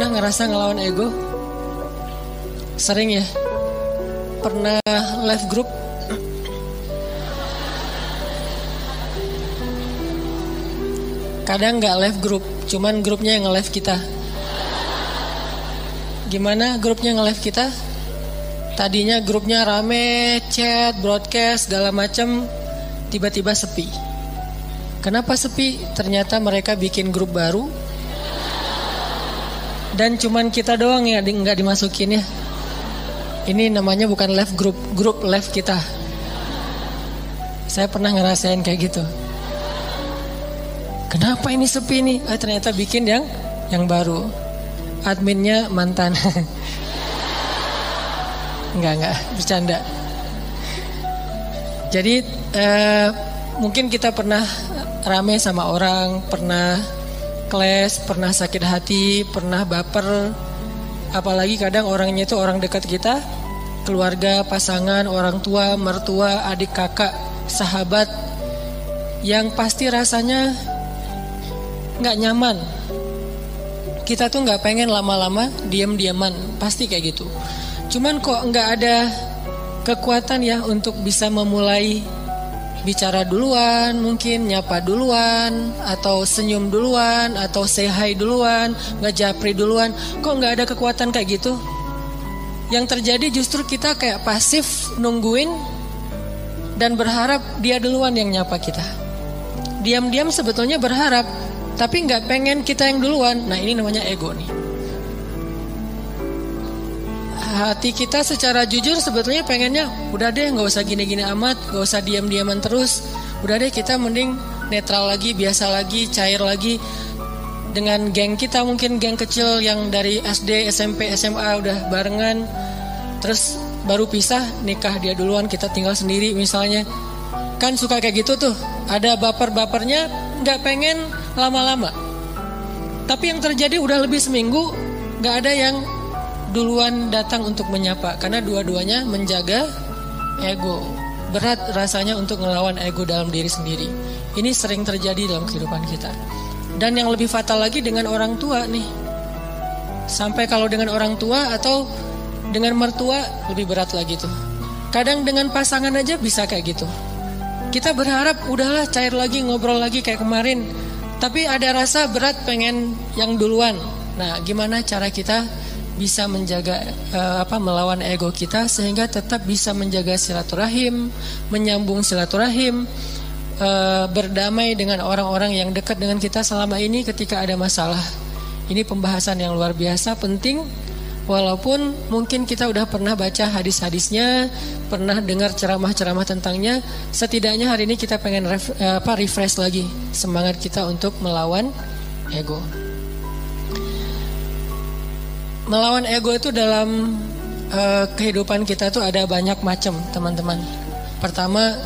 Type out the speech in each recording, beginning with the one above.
Pernah ngerasa ngelawan ego? Sering ya? Pernah live group? Kadang nggak live group, cuman grupnya yang nge-live kita. Gimana grupnya nge-live kita? Tadinya grupnya rame, chat, broadcast, segala macam, tiba-tiba sepi. Kenapa sepi? Ternyata mereka bikin grup baru, dan cuman kita doang ya nggak dimasukin ya. Ini namanya bukan live group, grup live kita. Saya pernah ngerasain kayak gitu. Kenapa ini sepi nih? Eh, ternyata bikin yang yang baru. Adminnya mantan. enggak enggak bercanda. Jadi eh, mungkin kita pernah rame sama orang, pernah kelas, pernah sakit hati, pernah baper. Apalagi kadang orangnya itu orang dekat kita, keluarga, pasangan, orang tua, mertua, adik kakak, sahabat, yang pasti rasanya nggak nyaman. Kita tuh nggak pengen lama-lama diam-diaman, pasti kayak gitu. Cuman kok nggak ada kekuatan ya untuk bisa memulai bicara duluan, mungkin nyapa duluan, atau senyum duluan, atau say hi duluan, nggak japri duluan. Kok nggak ada kekuatan kayak gitu? Yang terjadi justru kita kayak pasif nungguin dan berharap dia duluan yang nyapa kita. Diam-diam sebetulnya berharap, tapi nggak pengen kita yang duluan. Nah ini namanya ego nih hati kita secara jujur sebetulnya pengennya udah deh nggak usah gini-gini amat, nggak usah diam-diaman terus. Udah deh kita mending netral lagi, biasa lagi, cair lagi dengan geng kita mungkin geng kecil yang dari SD, SMP, SMA udah barengan. Terus baru pisah, nikah dia duluan, kita tinggal sendiri misalnya. Kan suka kayak gitu tuh. Ada baper-bapernya nggak pengen lama-lama. Tapi yang terjadi udah lebih seminggu nggak ada yang duluan datang untuk menyapa karena dua-duanya menjaga ego. Berat rasanya untuk ngelawan ego dalam diri sendiri. Ini sering terjadi dalam kehidupan kita. Dan yang lebih fatal lagi dengan orang tua nih. Sampai kalau dengan orang tua atau dengan mertua lebih berat lagi tuh. Kadang dengan pasangan aja bisa kayak gitu. Kita berharap udahlah cair lagi ngobrol lagi kayak kemarin. Tapi ada rasa berat pengen yang duluan. Nah, gimana cara kita bisa menjaga uh, apa melawan ego kita sehingga tetap bisa menjaga silaturahim, menyambung silaturahim, uh, berdamai dengan orang-orang yang dekat dengan kita selama ini ketika ada masalah. Ini pembahasan yang luar biasa penting walaupun mungkin kita udah pernah baca hadis-hadisnya, pernah dengar ceramah-ceramah tentangnya, setidaknya hari ini kita pengen ref, uh, apa refresh lagi semangat kita untuk melawan ego. Melawan ego itu dalam uh, kehidupan kita tuh ada banyak macam, teman-teman. Pertama,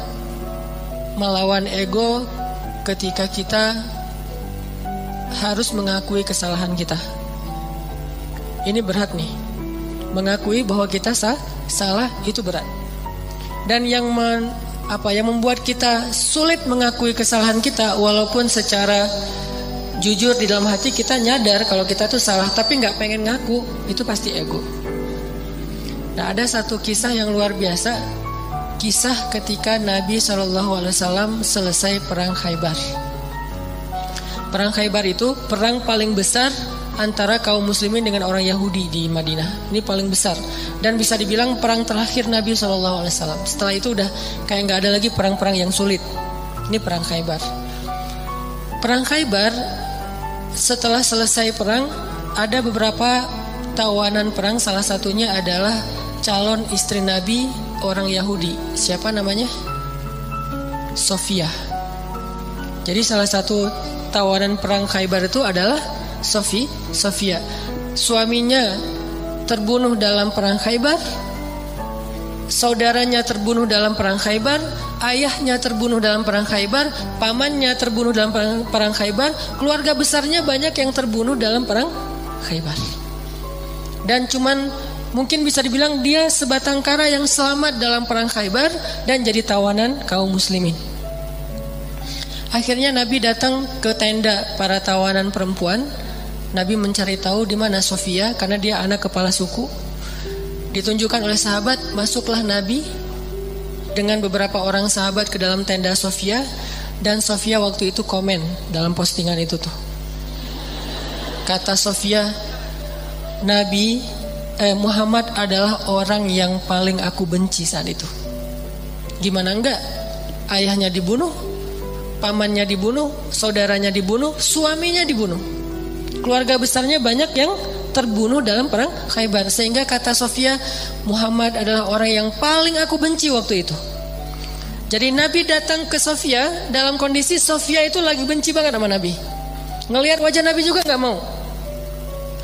melawan ego ketika kita harus mengakui kesalahan kita. Ini berat nih. Mengakui bahwa kita sah, salah itu berat. Dan yang men, apa yang membuat kita sulit mengakui kesalahan kita walaupun secara jujur di dalam hati kita nyadar kalau kita tuh salah tapi nggak pengen ngaku itu pasti ego. Nah ada satu kisah yang luar biasa kisah ketika Nabi Wasallam selesai perang Khaybar. Perang Khaybar itu perang paling besar antara kaum muslimin dengan orang Yahudi di Madinah. Ini paling besar dan bisa dibilang perang terakhir Nabi Wasallam. Setelah itu udah kayak nggak ada lagi perang-perang yang sulit. Ini perang Khaybar. Perang Khaybar setelah selesai perang ada beberapa tawanan perang. Salah satunya adalah calon istri Nabi orang Yahudi. Siapa namanya? Sofia. Jadi salah satu tawanan perang Khaybar itu adalah Sofi Sofia. Suaminya terbunuh dalam perang Khaybar saudaranya terbunuh dalam perang Khaybar ayahnya terbunuh dalam perang Khaybar, pamannya terbunuh dalam perang, perang Khaybar, keluarga besarnya banyak yang terbunuh dalam perang Khaybar. Dan cuman mungkin bisa dibilang dia sebatang kara yang selamat dalam perang Khaybar dan jadi tawanan kaum muslimin. Akhirnya Nabi datang ke tenda para tawanan perempuan Nabi mencari tahu di mana Sofia karena dia anak kepala suku. Ditunjukkan oleh sahabat, masuklah Nabi dengan beberapa orang sahabat ke dalam tenda Sofia dan Sofia waktu itu komen dalam postingan itu tuh. Kata Sofia, Nabi eh, Muhammad adalah orang yang paling aku benci saat itu. Gimana enggak? Ayahnya dibunuh, pamannya dibunuh, saudaranya dibunuh, suaminya dibunuh. Keluarga besarnya banyak yang terbunuh dalam perang Khaybar sehingga kata Sofia Muhammad adalah orang yang paling aku benci waktu itu. Jadi Nabi datang ke Sofia dalam kondisi Sofia itu lagi benci banget sama Nabi. Ngelihat wajah Nabi juga nggak mau.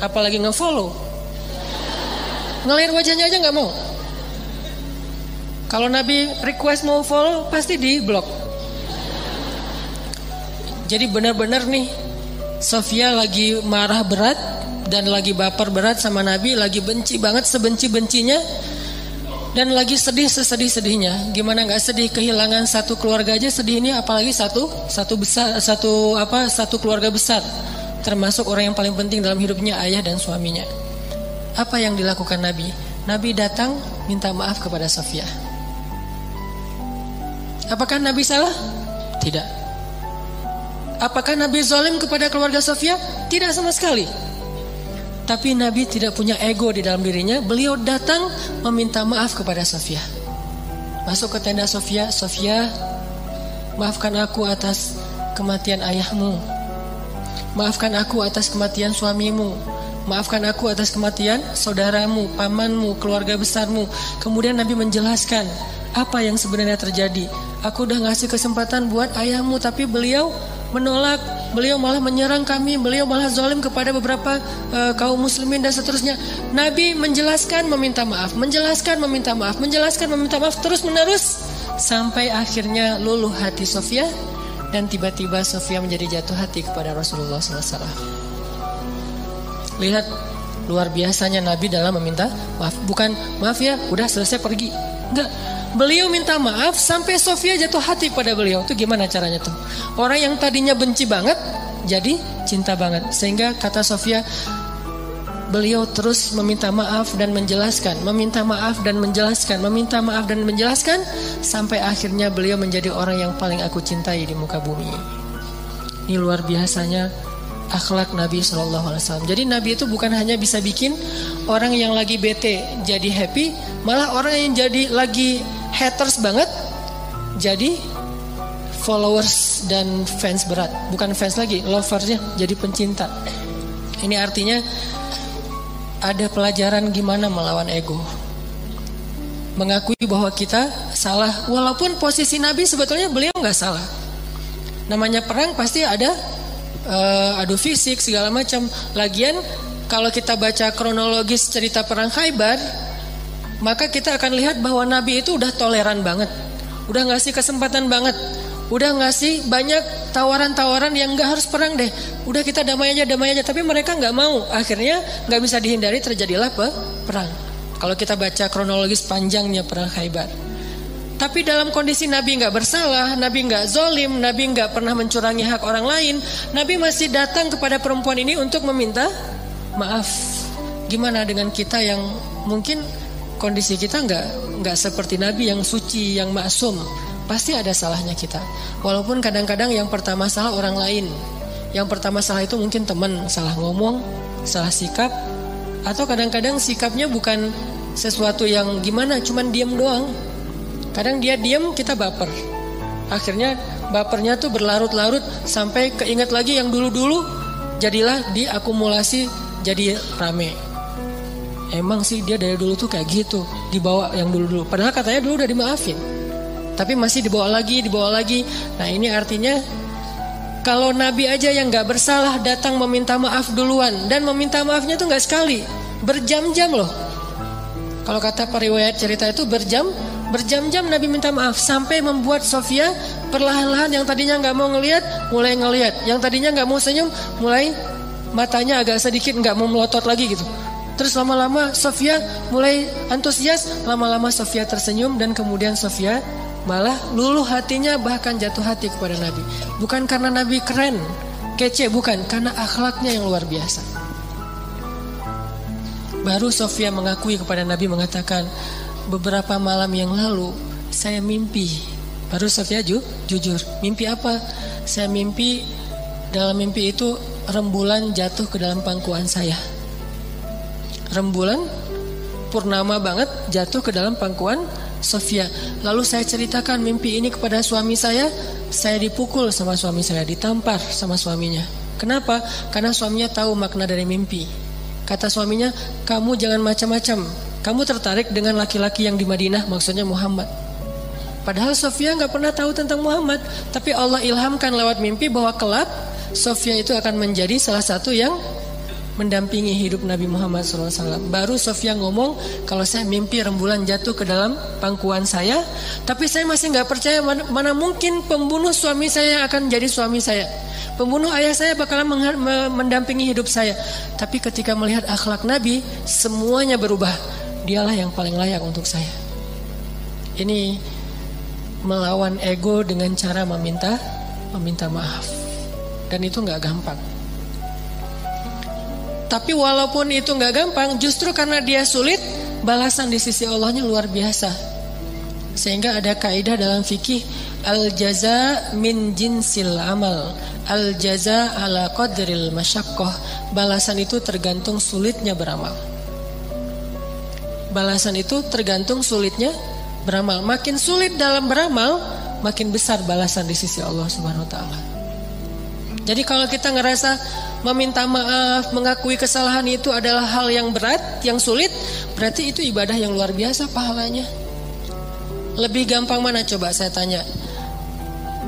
Apalagi ngefollow. Ngelihat wajahnya aja nggak mau. Kalau Nabi request mau follow pasti di blok. Jadi benar-benar nih Sofia lagi marah berat dan lagi baper berat sama Nabi, lagi benci banget sebenci-bencinya dan lagi sedih sesedih-sedihnya. Gimana nggak sedih kehilangan satu keluarga aja sedih ini apalagi satu satu besar satu apa satu keluarga besar termasuk orang yang paling penting dalam hidupnya ayah dan suaminya. Apa yang dilakukan Nabi? Nabi datang minta maaf kepada Sofia. Apakah Nabi salah? Tidak. Apakah Nabi zalim kepada keluarga Sofia? Tidak sama sekali. Tapi Nabi tidak punya ego di dalam dirinya. Beliau datang meminta maaf kepada Sofia. Masuk ke tenda Sofia, Sofia, maafkan aku atas kematian ayahmu. Maafkan aku atas kematian suamimu. Maafkan aku atas kematian saudaramu, pamanmu, keluarga besarmu. Kemudian Nabi menjelaskan apa yang sebenarnya terjadi. Aku udah ngasih kesempatan buat ayahmu, tapi beliau menolak beliau malah menyerang kami, beliau malah zalim kepada beberapa uh, kaum muslimin dan seterusnya. Nabi menjelaskan meminta maaf, menjelaskan meminta maaf, menjelaskan meminta maaf terus menerus sampai akhirnya luluh hati Sofia dan tiba-tiba Sofia menjadi jatuh hati kepada Rasulullah SAW. Lihat luar biasanya Nabi dalam meminta maaf. Bukan maaf ya, udah selesai pergi. Enggak, Beliau minta maaf sampai Sofia jatuh hati pada beliau. Itu gimana caranya tuh? Orang yang tadinya benci banget jadi cinta banget. Sehingga kata Sofia beliau terus meminta maaf dan menjelaskan, meminta maaf dan menjelaskan, meminta maaf dan menjelaskan sampai akhirnya beliau menjadi orang yang paling aku cintai di muka bumi. Ini luar biasanya akhlak Nabi Shallallahu Alaihi Wasallam. Jadi Nabi itu bukan hanya bisa bikin orang yang lagi bete jadi happy, malah orang yang jadi lagi haters banget jadi followers dan fans berat. Bukan fans lagi loversnya jadi pencinta. Ini artinya ada pelajaran gimana melawan ego. Mengakui bahwa kita salah walaupun posisi Nabi sebetulnya beliau nggak salah. Namanya perang pasti ada uh, adu fisik segala macam. Lagian kalau kita baca kronologis cerita perang Khaybar maka kita akan lihat bahwa Nabi itu udah toleran banget, udah ngasih kesempatan banget, udah ngasih banyak tawaran-tawaran yang nggak harus perang deh, udah kita damai aja, damai aja, tapi mereka nggak mau, akhirnya nggak bisa dihindari terjadilah pe perang. Kalau kita baca kronologis panjangnya perang Khaybar. Tapi dalam kondisi Nabi nggak bersalah, Nabi nggak zolim, Nabi nggak pernah mencurangi hak orang lain, Nabi masih datang kepada perempuan ini untuk meminta maaf. Gimana dengan kita yang mungkin kondisi kita nggak nggak seperti Nabi yang suci, yang maksum. Pasti ada salahnya kita. Walaupun kadang-kadang yang pertama salah orang lain. Yang pertama salah itu mungkin teman, salah ngomong, salah sikap, atau kadang-kadang sikapnya bukan sesuatu yang gimana, cuman diam doang. Kadang dia diam, kita baper. Akhirnya bapernya tuh berlarut-larut sampai keinget lagi yang dulu-dulu jadilah diakumulasi jadi rame. Emang sih dia dari dulu tuh kayak gitu, dibawa yang dulu-dulu. Padahal katanya dulu udah dimaafin. Tapi masih dibawa lagi, dibawa lagi. Nah ini artinya kalau Nabi aja yang nggak bersalah datang meminta maaf duluan dan meminta maafnya tuh nggak sekali, berjam-jam loh. Kalau kata periwayat cerita itu berjam, berjam-jam Nabi minta maaf sampai membuat Sofia perlahan-lahan yang tadinya nggak mau ngelihat mulai ngelihat, yang tadinya nggak mau senyum mulai matanya agak sedikit nggak mau melotot lagi gitu. Terus lama-lama Sofia mulai antusias, lama-lama Sofia tersenyum dan kemudian Sofia malah luluh hatinya bahkan jatuh hati kepada Nabi. Bukan karena Nabi keren, kece bukan, karena akhlaknya yang luar biasa. Baru Sofia mengakui kepada Nabi mengatakan, beberapa malam yang lalu saya mimpi. Baru Sofia ju, jujur, mimpi apa? Saya mimpi dalam mimpi itu rembulan jatuh ke dalam pangkuan saya. Rembulan purnama banget jatuh ke dalam pangkuan Sofia. Lalu saya ceritakan mimpi ini kepada suami saya. Saya dipukul sama suami saya, ditampar sama suaminya. Kenapa? Karena suaminya tahu makna dari mimpi. Kata suaminya, kamu jangan macam-macam. Kamu tertarik dengan laki-laki yang di Madinah, maksudnya Muhammad. Padahal Sofia nggak pernah tahu tentang Muhammad, tapi Allah ilhamkan lewat mimpi bahwa kelak Sofia itu akan menjadi salah satu yang mendampingi hidup Nabi Muhammad SAW. Baru Sofia ngomong kalau saya mimpi rembulan jatuh ke dalam pangkuan saya, tapi saya masih nggak percaya mana, mana mungkin pembunuh suami saya akan jadi suami saya. Pembunuh ayah saya bakalan mendampingi hidup saya. Tapi ketika melihat akhlak Nabi, semuanya berubah. Dialah yang paling layak untuk saya. Ini melawan ego dengan cara meminta meminta maaf. Dan itu nggak gampang. Tapi walaupun itu nggak gampang, justru karena dia sulit, balasan di sisi Allahnya luar biasa. Sehingga ada kaidah dalam fikih al jaza min jinsil amal. Al jaza ala qadril masyakoh Balasan itu tergantung sulitnya beramal Balasan itu tergantung sulitnya beramal Makin sulit dalam beramal Makin besar balasan di sisi Allah subhanahu wa ta'ala Jadi kalau kita ngerasa meminta maaf, mengakui kesalahan itu adalah hal yang berat, yang sulit, berarti itu ibadah yang luar biasa pahalanya. Lebih gampang mana coba saya tanya?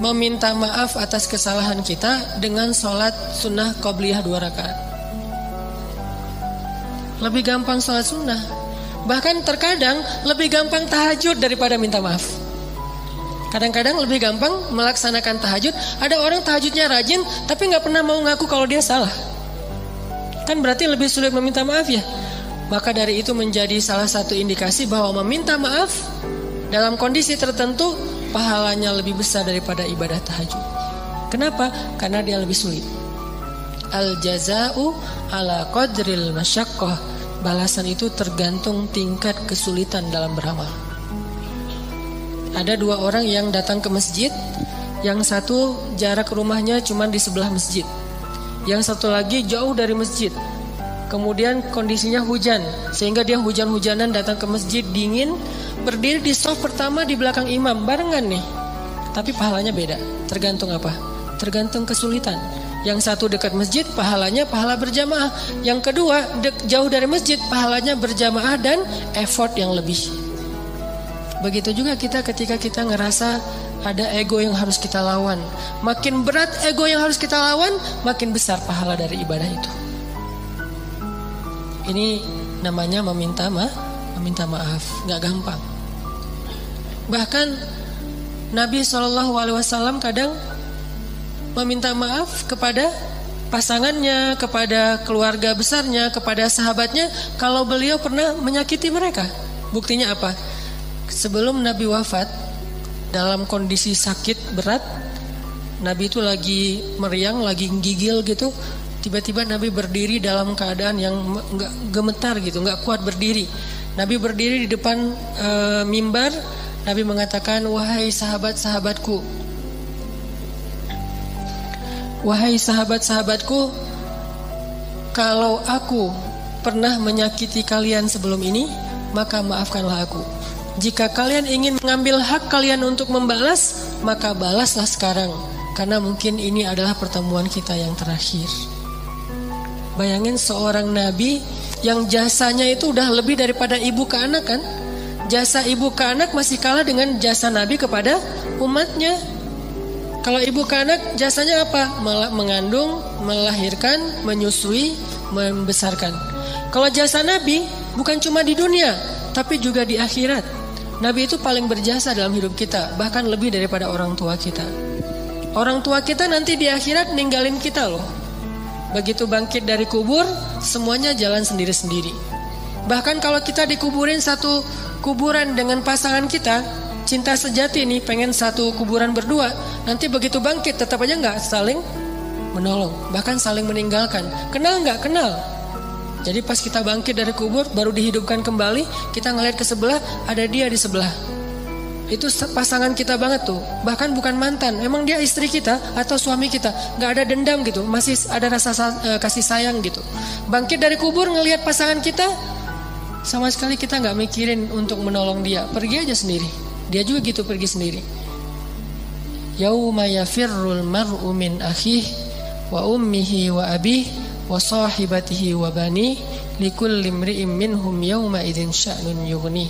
meminta maaf atas kesalahan kita dengan sholat sunnah qobliyah dua rakaat. Lebih gampang sholat sunnah. Bahkan terkadang lebih gampang tahajud daripada minta maaf. Kadang-kadang lebih gampang melaksanakan tahajud. Ada orang tahajudnya rajin tapi nggak pernah mau ngaku kalau dia salah. Kan berarti lebih sulit meminta maaf ya. Maka dari itu menjadi salah satu indikasi bahwa meminta maaf dalam kondisi tertentu pahalanya lebih besar daripada ibadah tahajud. Kenapa? Karena dia lebih sulit. Al jazau ala qadril masyaqqah. Balasan itu tergantung tingkat kesulitan dalam beramal. Ada dua orang yang datang ke masjid, yang satu jarak rumahnya cuma di sebelah masjid. Yang satu lagi jauh dari masjid. Kemudian kondisinya hujan, sehingga dia hujan-hujanan datang ke masjid dingin, berdiri di soft pertama di belakang imam barengan nih. Tapi pahalanya beda. Tergantung apa? Tergantung kesulitan. Yang satu dekat masjid pahalanya pahala berjamaah. Yang kedua jauh dari masjid pahalanya berjamaah dan effort yang lebih. Begitu juga kita ketika kita ngerasa ada ego yang harus kita lawan. Makin berat ego yang harus kita lawan, makin besar pahala dari ibadah itu. Ini namanya meminta ma, meminta maaf, nggak gampang. Bahkan Nabi Shallallahu Alaihi Wasallam kadang meminta maaf kepada pasangannya, kepada keluarga besarnya, kepada sahabatnya kalau beliau pernah menyakiti mereka. Buktinya apa? Sebelum Nabi wafat dalam kondisi sakit berat, Nabi itu lagi meriang, lagi gigil gitu. Tiba-tiba Nabi berdiri dalam keadaan yang nggak gemetar gitu, nggak kuat berdiri. Nabi berdiri di depan e, mimbar Nabi mengatakan, "Wahai sahabat-sahabatku, wahai sahabat-sahabatku, kalau aku pernah menyakiti kalian sebelum ini, maka maafkanlah aku. Jika kalian ingin mengambil hak kalian untuk membalas, maka balaslah sekarang, karena mungkin ini adalah pertemuan kita yang terakhir." Bayangin seorang nabi yang jasanya itu udah lebih daripada ibu ke anak kan? jasa ibu ke anak masih kalah dengan jasa Nabi kepada umatnya. Kalau ibu ke anak jasanya apa? Mengandung, melahirkan, menyusui, membesarkan. Kalau jasa Nabi bukan cuma di dunia, tapi juga di akhirat. Nabi itu paling berjasa dalam hidup kita, bahkan lebih daripada orang tua kita. Orang tua kita nanti di akhirat ninggalin kita loh. Begitu bangkit dari kubur, semuanya jalan sendiri-sendiri. Bahkan kalau kita dikuburin satu kuburan dengan pasangan kita, cinta sejati nih pengen satu kuburan berdua, nanti begitu bangkit tetap aja nggak saling menolong, bahkan saling meninggalkan. Kenal nggak? Kenal. Jadi pas kita bangkit dari kubur baru dihidupkan kembali, kita ngeliat ke sebelah ada dia di sebelah. Itu pasangan kita banget tuh. Bahkan bukan mantan, emang dia istri kita atau suami kita. Gak ada dendam gitu, masih ada rasa uh, kasih sayang gitu. Bangkit dari kubur ngelihat pasangan kita, sama sekali kita nggak mikirin untuk menolong dia. Pergi aja sendiri. Dia juga gitu pergi sendiri. Yauma yafirrul mar'u min akhih wa ummihi wa abih wa sahibatihi wa bani likulli imri'in minhum yawma idzin sya'nun yughni.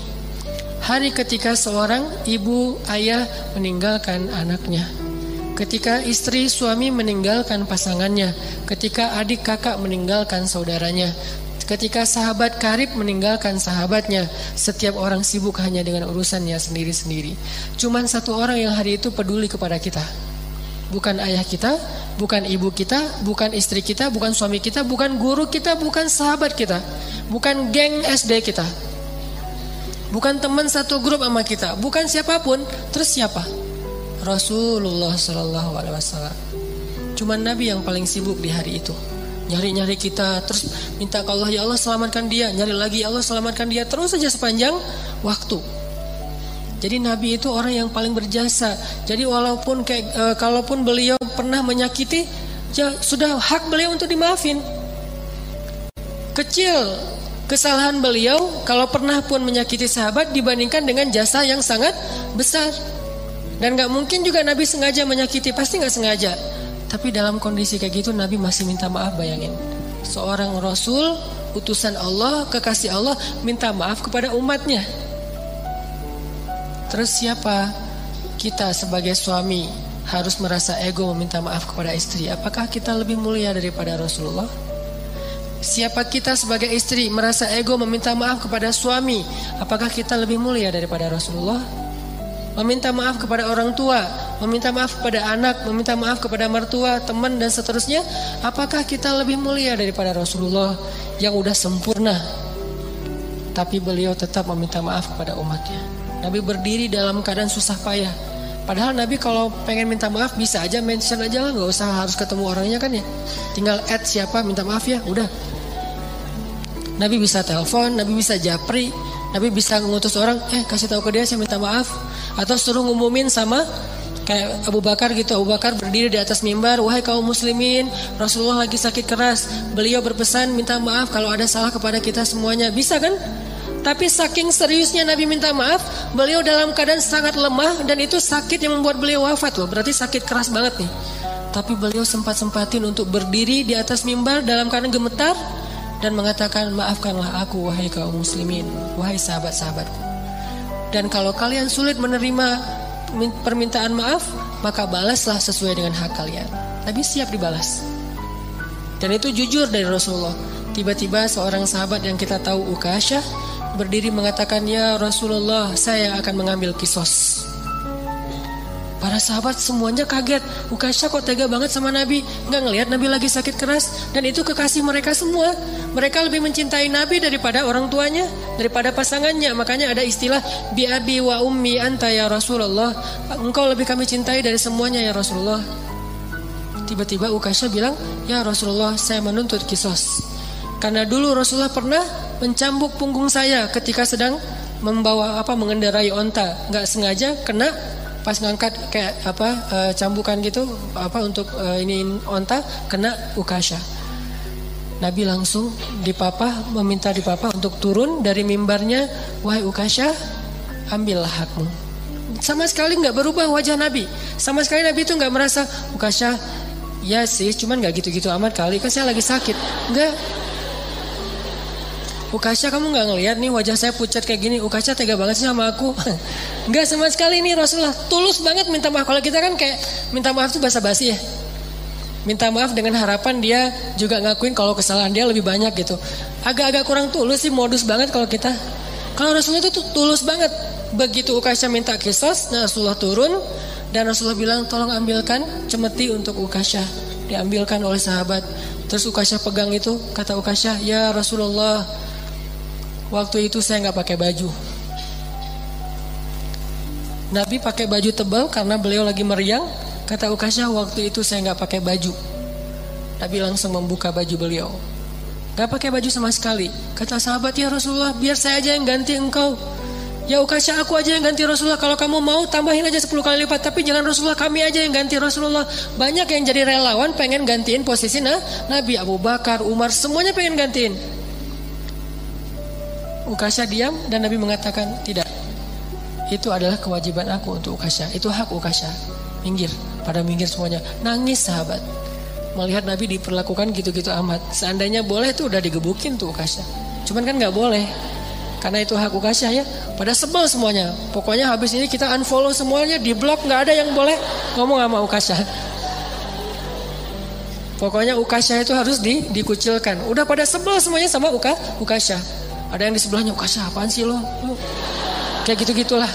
Hari ketika seorang ibu ayah meninggalkan anaknya. Ketika istri suami meninggalkan pasangannya, ketika adik kakak meninggalkan saudaranya, ketika sahabat karib meninggalkan sahabatnya, setiap orang sibuk hanya dengan urusannya sendiri-sendiri. Cuman satu orang yang hari itu peduli kepada kita. Bukan ayah kita, bukan ibu kita, bukan istri kita, bukan suami kita, bukan guru kita, bukan sahabat kita, bukan geng SD kita, bukan teman satu grup sama kita, bukan siapa pun. Terus siapa? Rasulullah Shallallahu Alaihi Wasallam. Cuman Nabi yang paling sibuk di hari itu. Nyari-nyari kita terus minta ke Allah ya Allah selamatkan dia, nyari lagi ya Allah selamatkan dia terus saja sepanjang waktu. Jadi Nabi itu orang yang paling berjasa. Jadi walaupun kayak e, kalaupun beliau pernah menyakiti, ya sudah hak beliau untuk dimaafin. Kecil kesalahan beliau kalau pernah pun menyakiti sahabat dibandingkan dengan jasa yang sangat besar. Dan nggak mungkin juga Nabi sengaja menyakiti, pasti nggak sengaja. Tapi dalam kondisi kayak gitu Nabi masih minta maaf bayangin. Seorang Rasul, utusan Allah, kekasih Allah minta maaf kepada umatnya. Terus siapa kita sebagai suami harus merasa ego meminta maaf kepada istri? Apakah kita lebih mulia daripada Rasulullah? Siapa kita sebagai istri merasa ego meminta maaf kepada suami? Apakah kita lebih mulia daripada Rasulullah? Meminta maaf kepada orang tua, meminta maaf kepada anak, meminta maaf kepada mertua, teman dan seterusnya. Apakah kita lebih mulia daripada Rasulullah yang udah sempurna? Tapi beliau tetap meminta maaf kepada umatnya. Nabi berdiri dalam keadaan susah payah. Padahal Nabi kalau pengen minta maaf bisa aja mention aja lah, nggak usah harus ketemu orangnya kan ya. Tinggal add siapa minta maaf ya, udah. Nabi bisa telepon, Nabi bisa japri, Nabi bisa ngutus orang, eh kasih tahu ke dia saya minta maaf, atau suruh ngumumin sama kayak Abu Bakar gitu Abu Bakar berdiri di atas mimbar wahai kaum muslimin Rasulullah lagi sakit keras beliau berpesan minta maaf kalau ada salah kepada kita semuanya bisa kan tapi saking seriusnya Nabi minta maaf, beliau dalam keadaan sangat lemah dan itu sakit yang membuat beliau wafat loh. Berarti sakit keras banget nih. Tapi beliau sempat-sempatin untuk berdiri di atas mimbar dalam keadaan gemetar dan mengatakan maafkanlah aku wahai kaum muslimin, wahai sahabat-sahabatku. Dan kalau kalian sulit menerima permintaan maaf, maka balaslah sesuai dengan hak kalian. Nabi siap dibalas. Dan itu jujur dari Rasulullah. Tiba-tiba seorang sahabat yang kita tahu Ukasyah berdiri mengatakan ya Rasulullah saya akan mengambil kisos. Para sahabat semuanya kaget. Ukasha kok tega banget sama Nabi. Nggak ngelihat Nabi lagi sakit keras. Dan itu kekasih mereka semua. Mereka lebih mencintai Nabi daripada orang tuanya. Daripada pasangannya. Makanya ada istilah. Biabi wa ummi anta ya Rasulullah. Engkau lebih kami cintai dari semuanya ya Rasulullah. Tiba-tiba Ukasha bilang. Ya Rasulullah saya menuntut kisos. Karena dulu Rasulullah pernah mencambuk punggung saya ketika sedang membawa apa mengendarai onta. Nggak sengaja kena pas ngangkat kayak apa e, cambukan gitu apa untuk e, ini onta kena ukasha. Nabi langsung dipapa meminta dipapa untuk turun dari mimbarnya wahai ukasha ambillah hakmu. Sama sekali nggak berubah wajah Nabi. Sama sekali Nabi itu nggak merasa ukasha ya sih cuman nggak gitu-gitu amat kali kan saya lagi sakit. Nggak Ukasha kamu nggak ngelihat nih wajah saya pucat kayak gini. Ukasha tega banget sih sama aku. Nggak sama sekali nih Rasulullah tulus banget minta maaf. Kalau kita kan kayak minta maaf tuh basa-basi ya. Minta maaf dengan harapan dia juga ngakuin kalau kesalahan dia lebih banyak gitu. Agak-agak kurang tulus sih modus banget kalau kita. Kalau Rasulullah itu tulus banget. Begitu Ukasha minta kisos, nah Rasulullah turun dan Rasulullah bilang tolong ambilkan cemeti untuk Ukasha. Diambilkan oleh sahabat. Terus Ukasha pegang itu, kata Ukasha, ya Rasulullah, Waktu itu saya nggak pakai baju. Nabi pakai baju tebal karena beliau lagi meriang. Kata Ukasha waktu itu saya nggak pakai baju. Nabi langsung membuka baju beliau. Gak pakai baju sama sekali. Kata sahabat ya Rasulullah, biar saya aja yang ganti engkau. Ya Ukasha aku aja yang ganti Rasulullah Kalau kamu mau tambahin aja 10 kali lipat Tapi jangan Rasulullah kami aja yang ganti Rasulullah Banyak yang jadi relawan pengen gantiin posisi nah, Nabi Abu Bakar, Umar Semuanya pengen gantiin Ukasha diam dan Nabi mengatakan Tidak Itu adalah kewajiban aku untuk Ukasha Itu hak Ukasha Minggir Pada minggir semuanya Nangis sahabat Melihat Nabi diperlakukan gitu-gitu amat Seandainya boleh tuh udah digebukin tuh Ukasha Cuman kan gak boleh karena itu hak Ukasha ya. Pada sebel semuanya. Pokoknya habis ini kita unfollow semuanya, di blog nggak ada yang boleh ngomong sama Ukasha. Pokoknya Ukasha itu harus di, dikucilkan. Udah pada sebel semuanya sama Uka, Ukasha. Ada yang di sebelahnya Ukasha apaan sih lo? Kayak gitu-gitulah.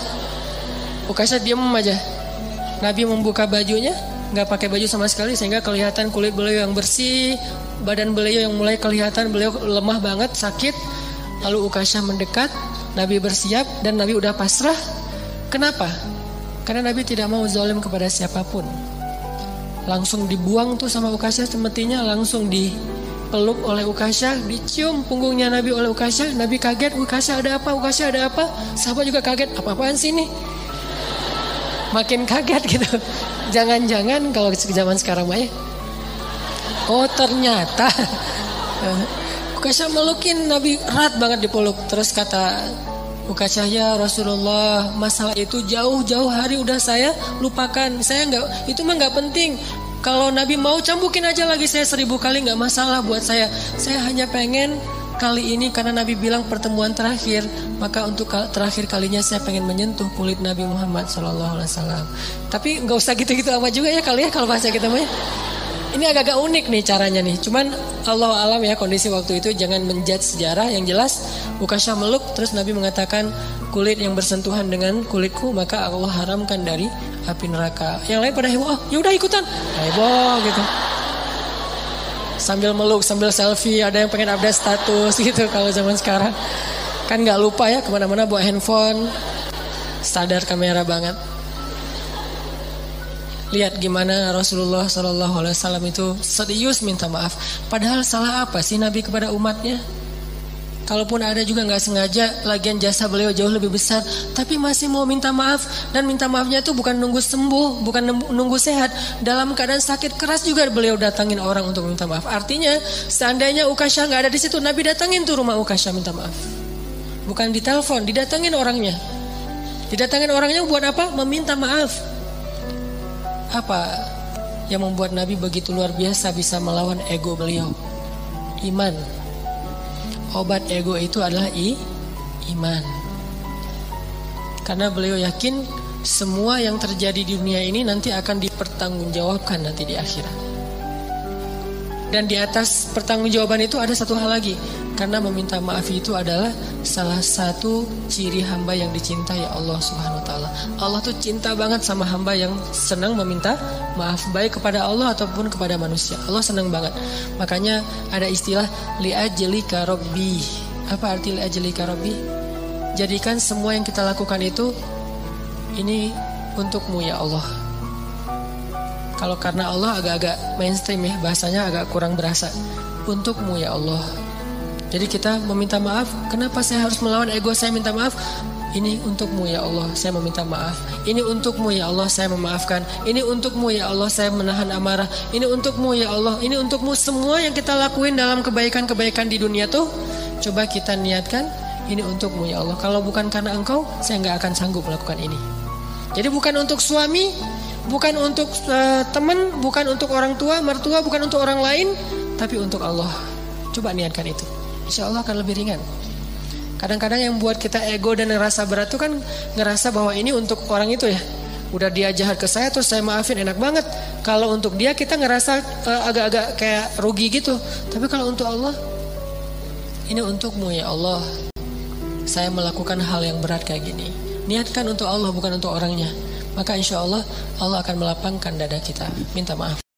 Ukasha diam aja. Nabi membuka bajunya, nggak pakai baju sama sekali sehingga kelihatan kulit beliau yang bersih, badan beliau yang mulai kelihatan beliau lemah banget, sakit Lalu Ukasha mendekat, Nabi bersiap dan Nabi udah pasrah. Kenapa? Karena Nabi tidak mau zalim kepada siapa pun. Langsung dibuang tuh sama Ukasha semestinya langsung dipeluk oleh Ukasha, dicium punggungnya Nabi oleh Ukasha. Nabi kaget, Ukasha ada apa? Ukasha ada apa? Sahabat juga kaget, apa-apaan sih ini? Makin kaget gitu. Jangan-jangan kalau zaman sekarang mah ya. Oh ternyata Ukasha melukin Nabi erat banget dipeluk. Terus kata Ukasha ya Rasulullah masalah itu jauh-jauh hari udah saya lupakan. Saya nggak itu mah nggak penting. Kalau Nabi mau cambukin aja lagi saya seribu kali nggak masalah buat saya. Saya hanya pengen kali ini karena Nabi bilang pertemuan terakhir maka untuk terakhir kalinya saya pengen menyentuh kulit Nabi Muhammad Shallallahu Alaihi Wasallam. Tapi nggak usah gitu-gitu amat juga ya kali ya kalau bahasa kita mah. Ini agak-agak unik nih caranya nih. Cuman Allah alam ya kondisi waktu itu jangan menjudge sejarah yang jelas. Ukasha meluk terus Nabi mengatakan kulit yang bersentuhan dengan kulitku maka Allah haramkan dari api neraka. Yang lain pada heboh, oh, ya udah ikutan. Heboh gitu. Sambil meluk, sambil selfie, ada yang pengen update status gitu kalau zaman sekarang. Kan nggak lupa ya ke mana-mana bawa handphone, sadar kamera banget lihat gimana Rasulullah Shallallahu Alaihi Wasallam itu serius minta maaf. Padahal salah apa sih Nabi kepada umatnya? Kalaupun ada juga nggak sengaja, lagian jasa beliau jauh lebih besar, tapi masih mau minta maaf dan minta maafnya itu bukan nunggu sembuh, bukan nunggu sehat. Dalam keadaan sakit keras juga beliau datangin orang untuk minta maaf. Artinya, seandainya Ukasha nggak ada di situ, Nabi datangin tuh rumah Ukasha minta maaf. Bukan ditelepon, didatangin orangnya. Didatangin orangnya buat apa? Meminta maaf. Apa yang membuat Nabi begitu luar biasa bisa melawan ego beliau? Iman. Obat ego itu adalah i, iman. Karena beliau yakin semua yang terjadi di dunia ini nanti akan dipertanggungjawabkan nanti di akhirat. Dan di atas pertanggungjawaban itu ada satu hal lagi, karena meminta maaf itu adalah salah satu ciri hamba yang dicintai Allah Subhanahu wa taala. Allah tuh cinta banget sama hamba yang senang meminta maaf baik kepada Allah ataupun kepada manusia. Allah senang banget. Makanya ada istilah li ajlika rabbi. Apa arti li ajlika rabbi? Jadikan semua yang kita lakukan itu ini untukmu ya Allah. Kalau karena Allah agak-agak mainstream ya bahasanya agak kurang berasa. Untukmu ya Allah jadi kita meminta maaf, kenapa saya harus melawan ego saya minta maaf? Ini untukmu ya Allah, saya meminta maaf. Ini untukmu ya Allah, saya memaafkan. Ini untukmu ya Allah, saya menahan amarah. Ini untukmu ya Allah, ini untukmu semua yang kita lakuin dalam kebaikan-kebaikan di dunia tuh. Coba kita niatkan, ini untukmu ya Allah. Kalau bukan karena engkau, saya nggak akan sanggup melakukan ini. Jadi bukan untuk suami, bukan untuk uh, teman, bukan untuk orang tua, mertua, bukan untuk orang lain, tapi untuk Allah. Coba niatkan itu insya Allah akan lebih ringan. Kadang-kadang yang buat kita ego dan ngerasa berat itu kan ngerasa bahwa ini untuk orang itu ya. Udah dia jahat ke saya terus saya maafin enak banget. Kalau untuk dia kita ngerasa uh, agak-agak kayak rugi gitu. Tapi kalau untuk Allah ini untukmu ya Allah. Saya melakukan hal yang berat kayak gini. Niatkan untuk Allah bukan untuk orangnya. Maka insya Allah Allah akan melapangkan dada kita. Minta maaf.